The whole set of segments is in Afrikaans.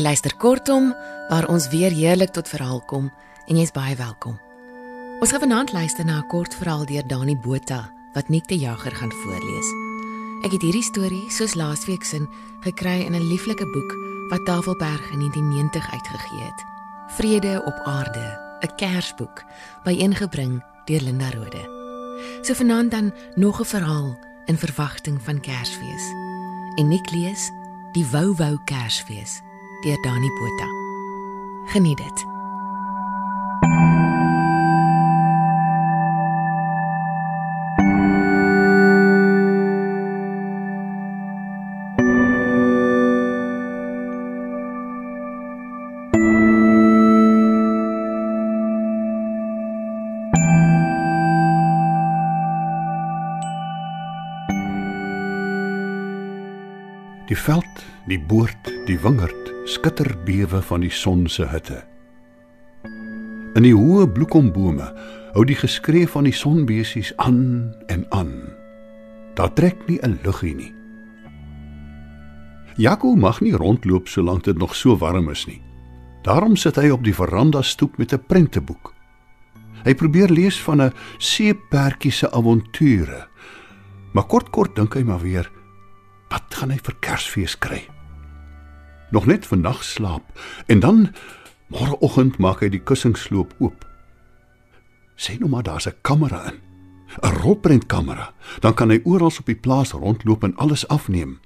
Jy luister kortom waar ons weer heerlik tot verhaal kom en jy's baie welkom. Ons gaan vanaand luister na 'n kort verhaal deur Dani Botha wat Nick die Jager gaan voorlees. Ek het hierdie storie soos laasweek sin gekry in 'n lieflike boek wat Tafelberg in 1990 uitgegee het. Vrede op aarde, 'n Kersboek, byeengebring deur Linda Rode. So vanaand dan nog 'n verhaal in verwagting van Kersfees. En Nick lees Die Wou Wou Kersfees deur Dani Botha. Geniet dit. Die veld, die boord, die wingerd skitter bewe van die son se hitte. In die hoë bloekombome hou die geskree van die sonbesies aan en aan. Daar trek nie 'n luggie nie. Jaco mag nie rondloop solank dit nog so warm is nie. Daarom sit hy op die veranda stoep met 'n prenteboek. Hy probeer lees van 'n seepertjie se avonture. Maar kort kort dink hy maar weer Wat gaan hy vir Kersfees kry? Nog net vannag slaap en dan môreoggend maak hy die kussingsloop oop. Sê nou maar daar's 'n kamera in. 'n Rolprentkamera. Dan kan hy oral op die plaas rondloop en alles afneem.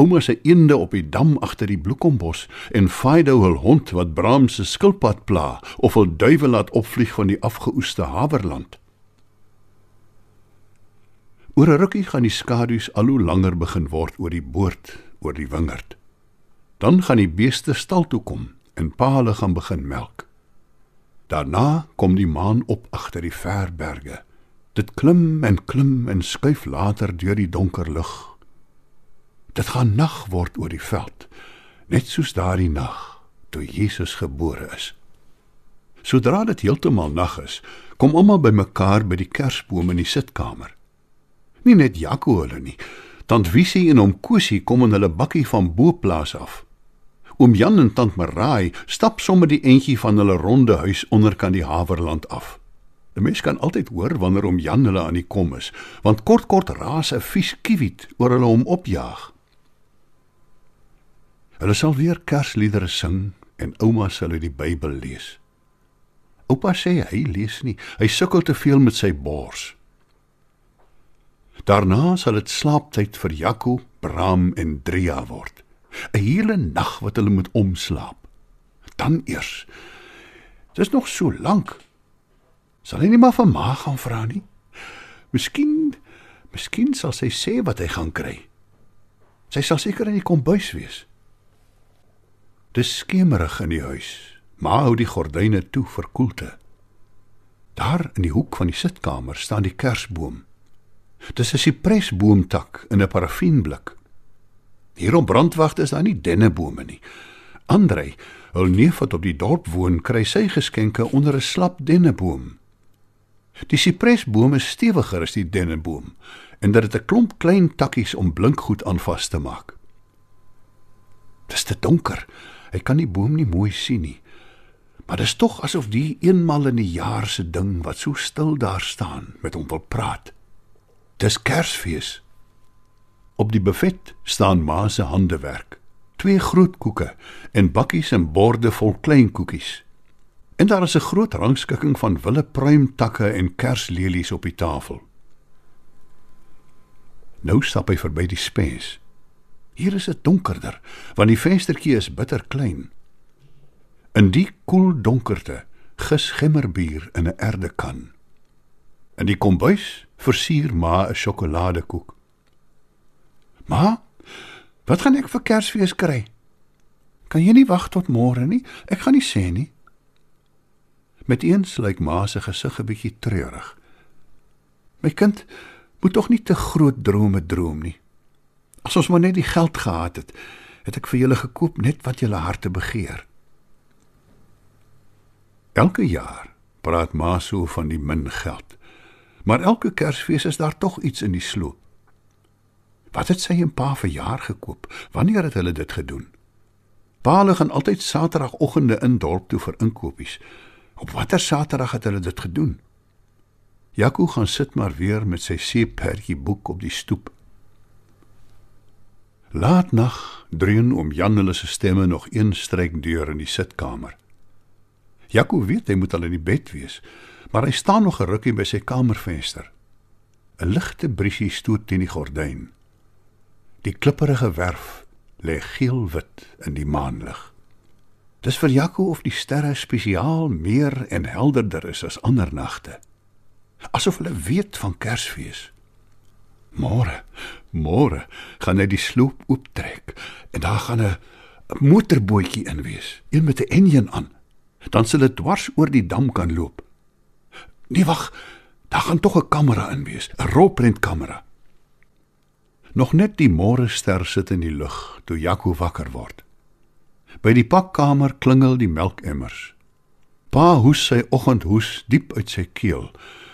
Ouma se eende op die dam agter die bloekombos en Fido hul hond wat Bram se skilpad pla of hul duwe laat opvlieg van die afgeoeste haverland. Oor 'n rukkie gaan die skadu's al hoe langer begin word oor die boord, oor die wingerd. Dan gaan die beeste stal toe kom en pa hulle gaan begin melk. Daarna kom die maan op agter die ver berge. Dit klim en klim en skuif later deur die donker lug. Dit gaan nag word oor die veld, net soos daardie nag toe Jesus gebore is. Sodra dit heeltemal nag is, kom almal bymekaar by die kersboom in die sitkamer. Nie net Jaco hulle nie. Tant Visie en oom Kosie kom in hulle bakkie van boplaas af. Oom Jan en tant Maraai stap sommer die entjie van hulle ronde huis onderkant die haverland af. 'n Mens kan altyd hoor wanneer oom Jan hulle aan die kom is, want kort kort raas 'n vies kiewiet oor hulle om opjaag. Hulle sal weer Kersliedere sing en ouma sal uit die Bybel lees. Oupa sê hy lees nie, hy sukkel te veel met sy bors. Daarna sal dit slaaptyd vir Jaco, Bram en Dria word. 'n Hele nag wat hulle moet omslaap. Dan eers. Dis nog so lank. Sal hy nie maar van ma gaan vra nie? Miskien, miskien sal sy sê wat hy gaan kry. Sy sal seker in die kombuis wees. Dis skemerig in die huis. Ma hou die gordyne toe vir koelte. Daar in die hoek van die sitkamer staan die kersboom. Dis 'n sipresboomtak in 'n parafienblik. Hier op brandwag is daar nie dennebome nie. Andrei, hul neef wat op die dorp woon, kry sy geskenke onder 'n slap denneboom. Die sipresboom is stewiger as die denneboom en dit het 'n klomp klein takkies om blinkgoed aan vas te maak. Dis te donker. Hy kan die boom nie mooi sien nie. Maar dis tog asof die eenmal in 'n jaar se ding wat so stil daar staan met hom wil praat. Dis Kersfees. Op die buffet staan ma se handewerk. Twee groot koeke en bakkies en borde vol klein koekies. En daar is 'n groot rangskikking van wille pruimtakke en kerslelies op die tafel. Nou stap hy verby die spens. Hier is dit donkerder, want die venstertjie is bitter klein. In die koel donkerte gis gemmerbier in 'n erdekan. In die kombuis versier ma 'n sjokoladekoek. Ma, Wat gaan ek vir Kersfees kry? Kan jy nie wag tot môre nie? Ek gaan nie sê nie. Met eens lyk ma se gesig 'n bietjie treurig. My kind moet tog nie te groot drome droom nie. As ons maar net die geld gehad het, het ek vir julle gekoop net wat julle harte begeer. Elke jaar praat ma so van die min geld. Maar elke Kersfees is daar tog iets in die sloop. Wat het sy en pa vir jaar gekoop? Wanneer het hulle dit gedoen? Pa hulle gaan altyd Saterdagoggende in dorp toe vir inkopies. Op watter Saterdag het hulle dit gedoen? Jaco gaan sit maar weer met sy seeperdjie boek op die stoep. Laat nag dreun om Jan hulle se stemme nog een stryk deur in die sitkamer. Jaco weet hy moet al in die bed wees, maar hy staan nog 'n rukkie by sy kamervenster. 'n Ligte briesie stoot teen die gordyn. Die klipperige werf lê geel-wit in die maanlig. Dis vir Jaco of die sterre spesiaal meer en helderder is as ander nagte. Asof hulle weet van Kersfees. Môre, môre gaan hy die sloop ooptrek en daar gaan 'n motorbootjie in wees, een met 'n enjin aan. Dan sal dit dwars oor die dam kan loop. Nee wag, daar gaan tog 'n kamera in wees, 'n rolprentkamera. Nog net die môre ster sit in die lug toe Jaco wakker word. By die pakkamer klingel die melkemmers. Pa hoes sy oggendhoes diep uit sy keel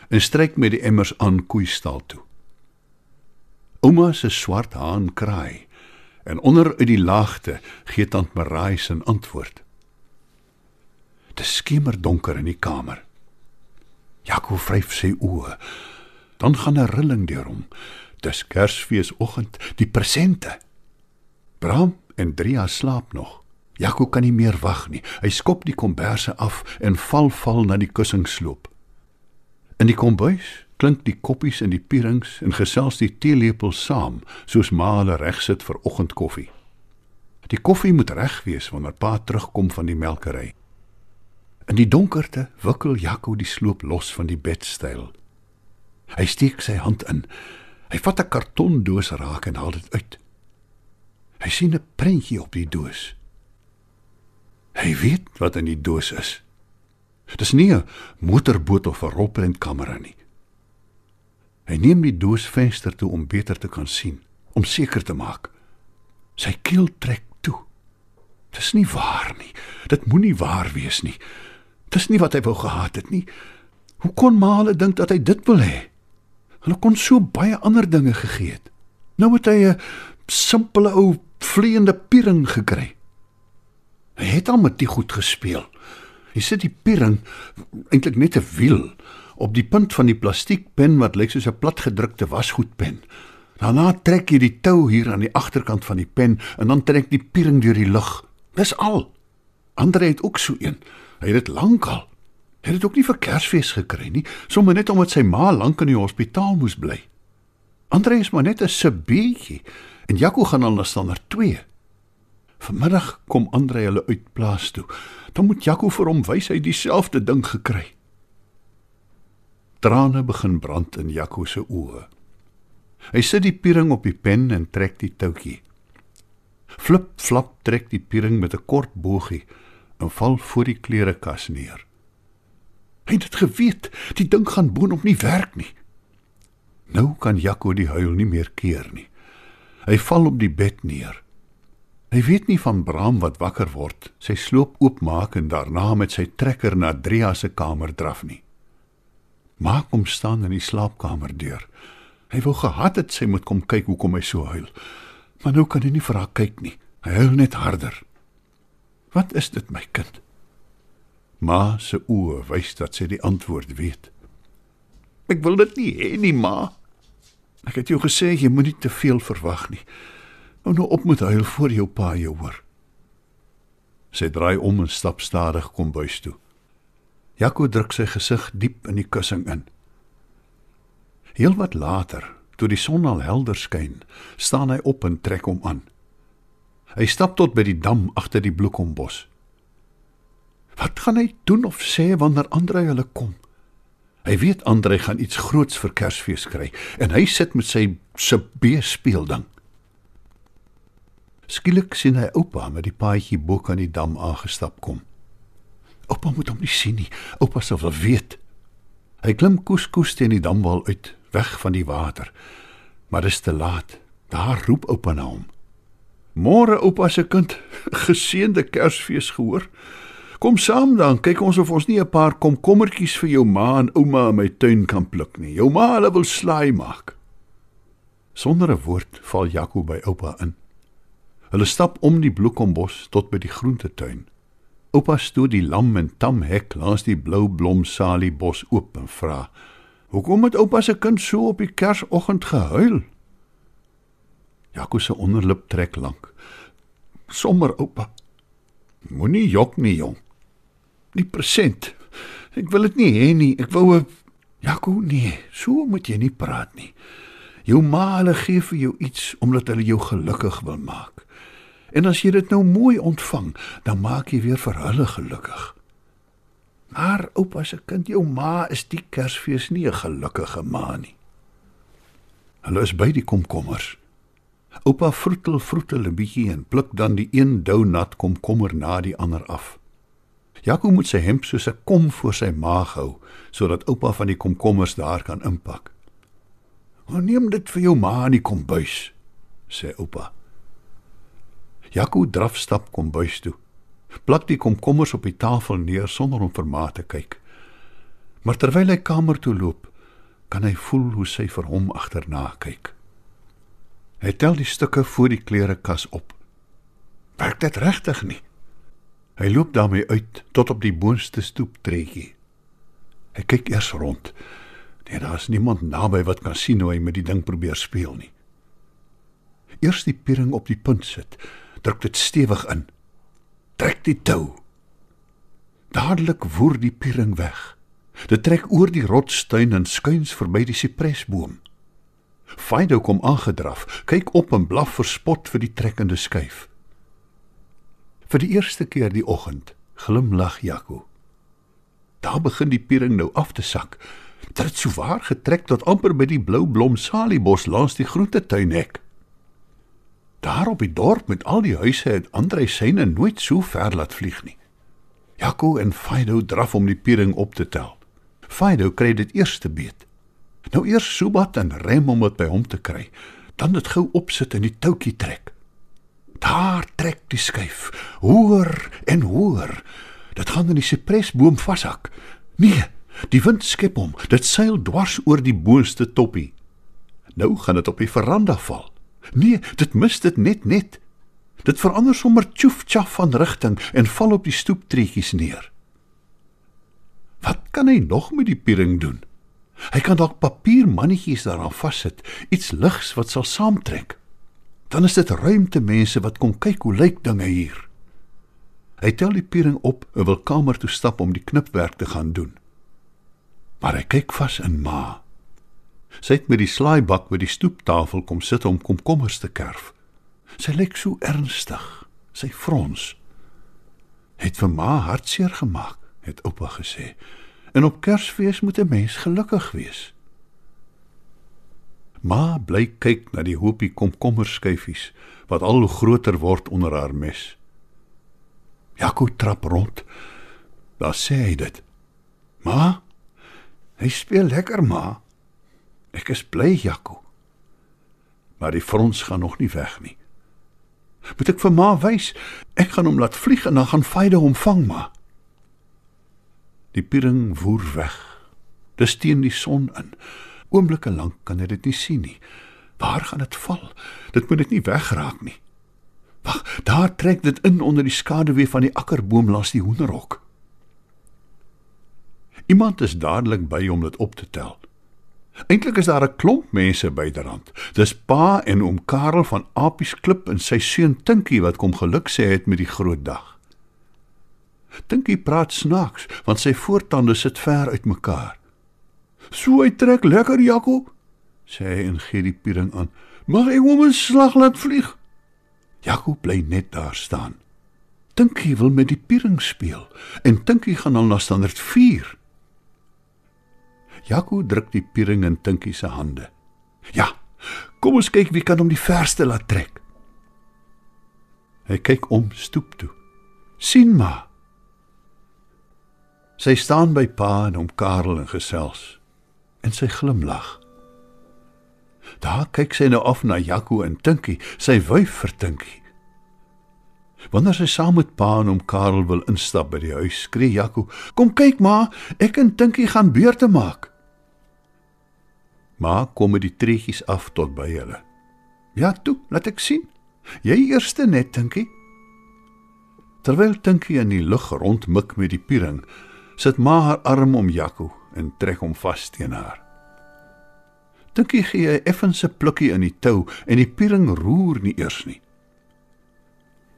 en stryk met die emmers aan koeistal toe. Ouma se swart haan kraai en onder uit die laagte gee tant Marai se antwoord. Dit skemer donker in die kamer. Jaco vryf sy oë. Dan gaan 'n rilling deur hom. Dis Kersfeesoggend, die presente. Bram en Dria slaap nog. Jaco kan nie meer wag nie. Hy skop die komberse af en val val na die kussingsloop. In die kombuis klink die koppies in die pierings en gesels die teelepels saam, soos ma hulle reg sit vir oggendkoffie. Die koffie moet reg wees wanneer pa terugkom van die melkery. In die donkerte wikkel Jaco die sloop los van die bedstyl. Hy steek sy hand in Hy vat 'n kartondoos raak en haal dit uit. Hy sien 'n prentjie op die doos. Hy weet wat in die doos is. Dit is nie 'n motorboot of 'n rolprentkamera nie. Hy neem die doos venster toe om beter te kan sien, om seker te maak. Sy keel trek toe. Dis nie waar nie. Dit moenie waar wees nie. Dis nie wat hy wou gehad het nie. Hoe kon hulle dink dat hy dit wil hê? Hulle kon so baie ander dinge gegee het. Nou het hy 'n simpele ou vleiende piering gekry. Hy het al met die goed gespeel. Hy sit die piering eintlik net 'n wiel op die punt van die plastiekpen wat lyk soos 'n platgedrukte wasgoedpen. Daarna trek jy die tou hier aan die agterkant van die pen en dan trek die piering deur die lug. Dis al. Andre het ook so een. Hy het dit lankal. Hy het ook nie vir Kersfees gekry nie, sommer net omdat sy ma lank in die hospitaal moes bly. Andre is maar net 'n sebietjie en Jaco gaan al na standaard 2. Vanmiddag kom Andre hulle uit plaas toe. Dan moet Jaco vir hom wys hy dieselfde ding gekry. Trane begin brand in Jaco se oë. Hy sit die piering op die pen en trek die toutjie. Flip flap trek die piering met 'n kort bogie en val voor die klerekas neer. Hy het dit geweet, die ding gaan boonop nie werk nie. Nou kan Jaco die huil nie meer keer nie. Hy val op die bed neer. Hy weet nie van Bram wat wakker word, sy sloop oopmaak en daarna met sy trekker na Dria se kamer draf nie. Maak hom staan in die slaapkamer deur. Hy wou gehad het sy moet kom kyk hoekom hy so huil. Maar nou kan hy nie vir haar kyk nie. Hy huil net harder. Wat is dit my kind? Ma se oë wys dat sy die antwoord weet. Ek wil dit nie hê nie, ma. Ek het jou gesê jy moenie te veel verwag nie. Hou nou op met huil voor jou pa jou hoor. Sy draai om en stap stadig kom buis toe. Jaco druk sy gesig diep in die kussing in. Heelwat later, toe die son al helder skyn, staan hy op en trek hom aan. Hy stap tot by die dam agter die bloekombos. Wat gaan hy doen of sê wanneer Andre hulle kom? Hy weet Andre gaan iets groots vir Kersfees kry en hy sit met sy se beespeelding. Skielik sien hy oupa met die paadjie bo kan die dam aangestap kom. Oupa moet hom nie sien nie. Oupa sou wel weet. Hy klim koeskoes teen die damwal uit, weg van die water. Maar dit is te laat. Daar roep oupa na hom. Môre oupa se kind, geseënde Kersfees gehoor. Kom saam dan, kyk ons of ons nie 'n paar komkommertjies vir jou ma en ouma in my tuin kan pluk nie. Jou ma hulle wil slaai maak. Sonder 'n woord val Jaco by oupa in. Hulle stap om die bloekombos tot by die groentetuin. Oupa stoot die lam en tam hek langs die blou blomsalie bos oop en vra: "Hoekom het oupa se kind so op die Kersoggend gehuil?" Jaco se onderlip trek lank. "Sommer oupa. Moenie jok nie, jong die persent. Ek wil dit nie hê nie. Ek wou 'n Jaco nee, so moet jy nie praat nie. Jou ma hulle gee vir jou iets omdat hulle jou gelukkig wil maak. En as jy dit nou mooi ontvang, dan maak jy weer vir hulle gelukkig. Maar oupa se kind, jou ma is die Kersfees nie 'n gelukkige ma nie. Hulle is by die komkommers. Oupa vroetel vroetel 'n bietjie en pluk dan die een dou nat komkommer na die ander af. Jaco moet sy hemp soos 'n kom voor sy maag hou sodat oupa van die komkommers daar kan inpak. "Hoe neem dit vir jou ma in die kombuis?" sê oupa. Jaco draf stap kombuis toe. Plak die komkommers op die tafel neer sonder om vir ma te kyk. Maar terwyl hy kamer toe loop, kan hy voel hoe sy vir hom agterna kyk. Hy tel die stukke voor die klerekas op. Werk dit regtig nie? Hy loop daarmee uit tot op die boonste stoeptreetjie. Hy kyk eers rond. Nee, daar's niemand naby wat kan sien hoe hy met die ding probeer speel nie. Eers die piering op die punt sit, druk dit stewig in. Trek die tou. Dadelik woer die piering weg. Dit trek oor die rotstuin en skuins verby die sipresboom. Fido kom aangedraf, kyk op en blaf verspot vir die trekkende skuif. Vir die eerste keer die oggend glimlag Jaco. Daar begin die piering nou af te sak. Dit het so waar getrek tot amper by die blou blom saliebos langs die groentetuinhek. Daar op die dorp met al die huise het Andre syne nooit so ver laat vlieg nie. Jaco en Fido draf om die piering op te tel. Fido kry dit eerste beet. Nou eers Subat en rem om dit by hom te kry, dan dit gou opsit en die toutjie trek. Daar trek die skuif, hoër en hoër. Dit gaan in die sipresboom vashak. Nee, die wind skep hom. Dit seil dwars oor die boonste toppie. Nou gaan dit op die veranda val. Nee, dit mis dit net net. Dit verander sommer tjoef tjaf van rigting en val op die stoeptreetjies neer. Wat kan hy nog met die piering doen? Hy kan dalk papiermannetjies daaraan vassit, iets ligs wat sal saamtrek dan is dit ruimte mense wat kom kyk hoe lyk dinge hier. Hy tel die piering op en wil kamer toe stap om die knipwerk te gaan doen. Maar hy kyk vas in ma. Sy het met die slaaibak by die stoeptafel kom sit om komkommers te kerf. Sy lyk so ernstig. Sy frons. Het vir ma hartseer gemaak, het oupa gesê. En op Kersfees moet 'n mens gelukkig wees. Ma bly kyk na die hoopie komkommerskyfies wat al hoe groter word onder haar mes. Jaco trap rond. Daar sê hy dit. Ma, hy speel lekker, ma. Ek is bly, Jaco. Maar die frons gaan nog nie weg nie. Moet ek vir ma wys? Ek gaan hom laat vlieg en dan gaan Faide hom vang, ma. Die piering voer weg. Dis teen die son in. Oomblikke lank kan hy dit nie sien nie. Waar gaan dit val? Dit moet dit nie wegraak nie. Wag, daar trek dit in onder die skaduwee van die akkerboom langs die hoenderhok. Iemand is dadelik by om dit op te tel. Eintlik is daar 'n klomp mense byderhand. Dis pa en oom Karel van Apies Klip en sy seun Tinkie wat kom geluk sê het met die groot dag. Tinkie praat snaaks want sy voortande sit ver uitmekaar. So hy trek lekker Jaco, sê hy en gee die piering aan. Mag ek hom 'n slag laat vlieg? Jaco bly net daar staan. Tinkie wil met die piering speel en Tinkie gaan al na standaard 4. Jaco druk die piering in Tinkie se hande. Ja, kom ons kyk wie kan hom die verste laat trek. Hy kyk om stoep toe. sien maar. Sy staan by pa en hom Karel en gesels en sy glimlag. Daar kyk sy nou af na Jaco en Tinkie, sy wyf vir Tinkie. Wanneer sy saam met pa en hom Karel wil instap by die huis, skree Jaco: "Kom kyk maar, ek en Tinkie gaan beurte maak." Maar kom met die treetjies af tot by hulle. "Ja, toe, laat ek sien. Jy eerste net, Tinkie." Terwyl Tinkie in die lug rondmik met die piering, sit ma haar arm om Jaco en trek hom vas teen haar. Tinkie gee 'n effense plukkie in die tou en die piering roer nie eers nie.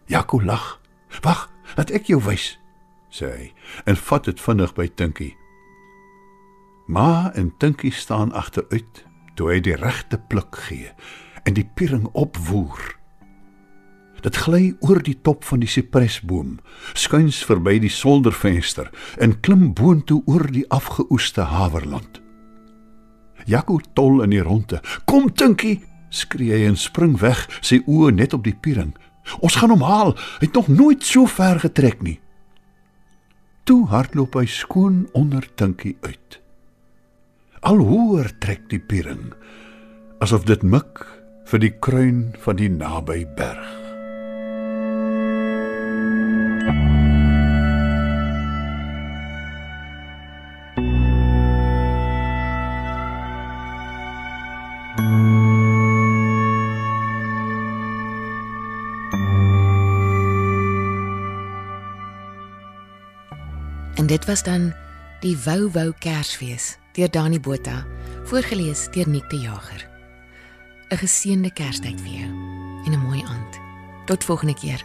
Jaco lag. "Wag, laat ek jou wys," sê hy en vat dit vinnig by Tinkie. Ma en Tinkie staan agteruit toe hy die regte pluk gee en die piering opwoer. Dit gly oor die top van die sipresboom, skuins verby die soldervenster en klim boontoe oor die afgeoeste haverland. Jaco tol in die ronde. "Kom Tinkie!" skree hy en spring weg, sy oë net op die piering. "Ons gaan hom haal. Hy het nog nooit so ver getrek nie." Toe hardloop hy skoon onder Tinkie uit. Al hoër trek die piering, asof dit mik vir die kruin van die naby berg. Was dan die Wou Wou Kersfees deur Dani Botha, voorgeles deur Nick die Jager. 'n Geseënde Kerstyd vir jou en 'n mooi aand. Tot volgende keer.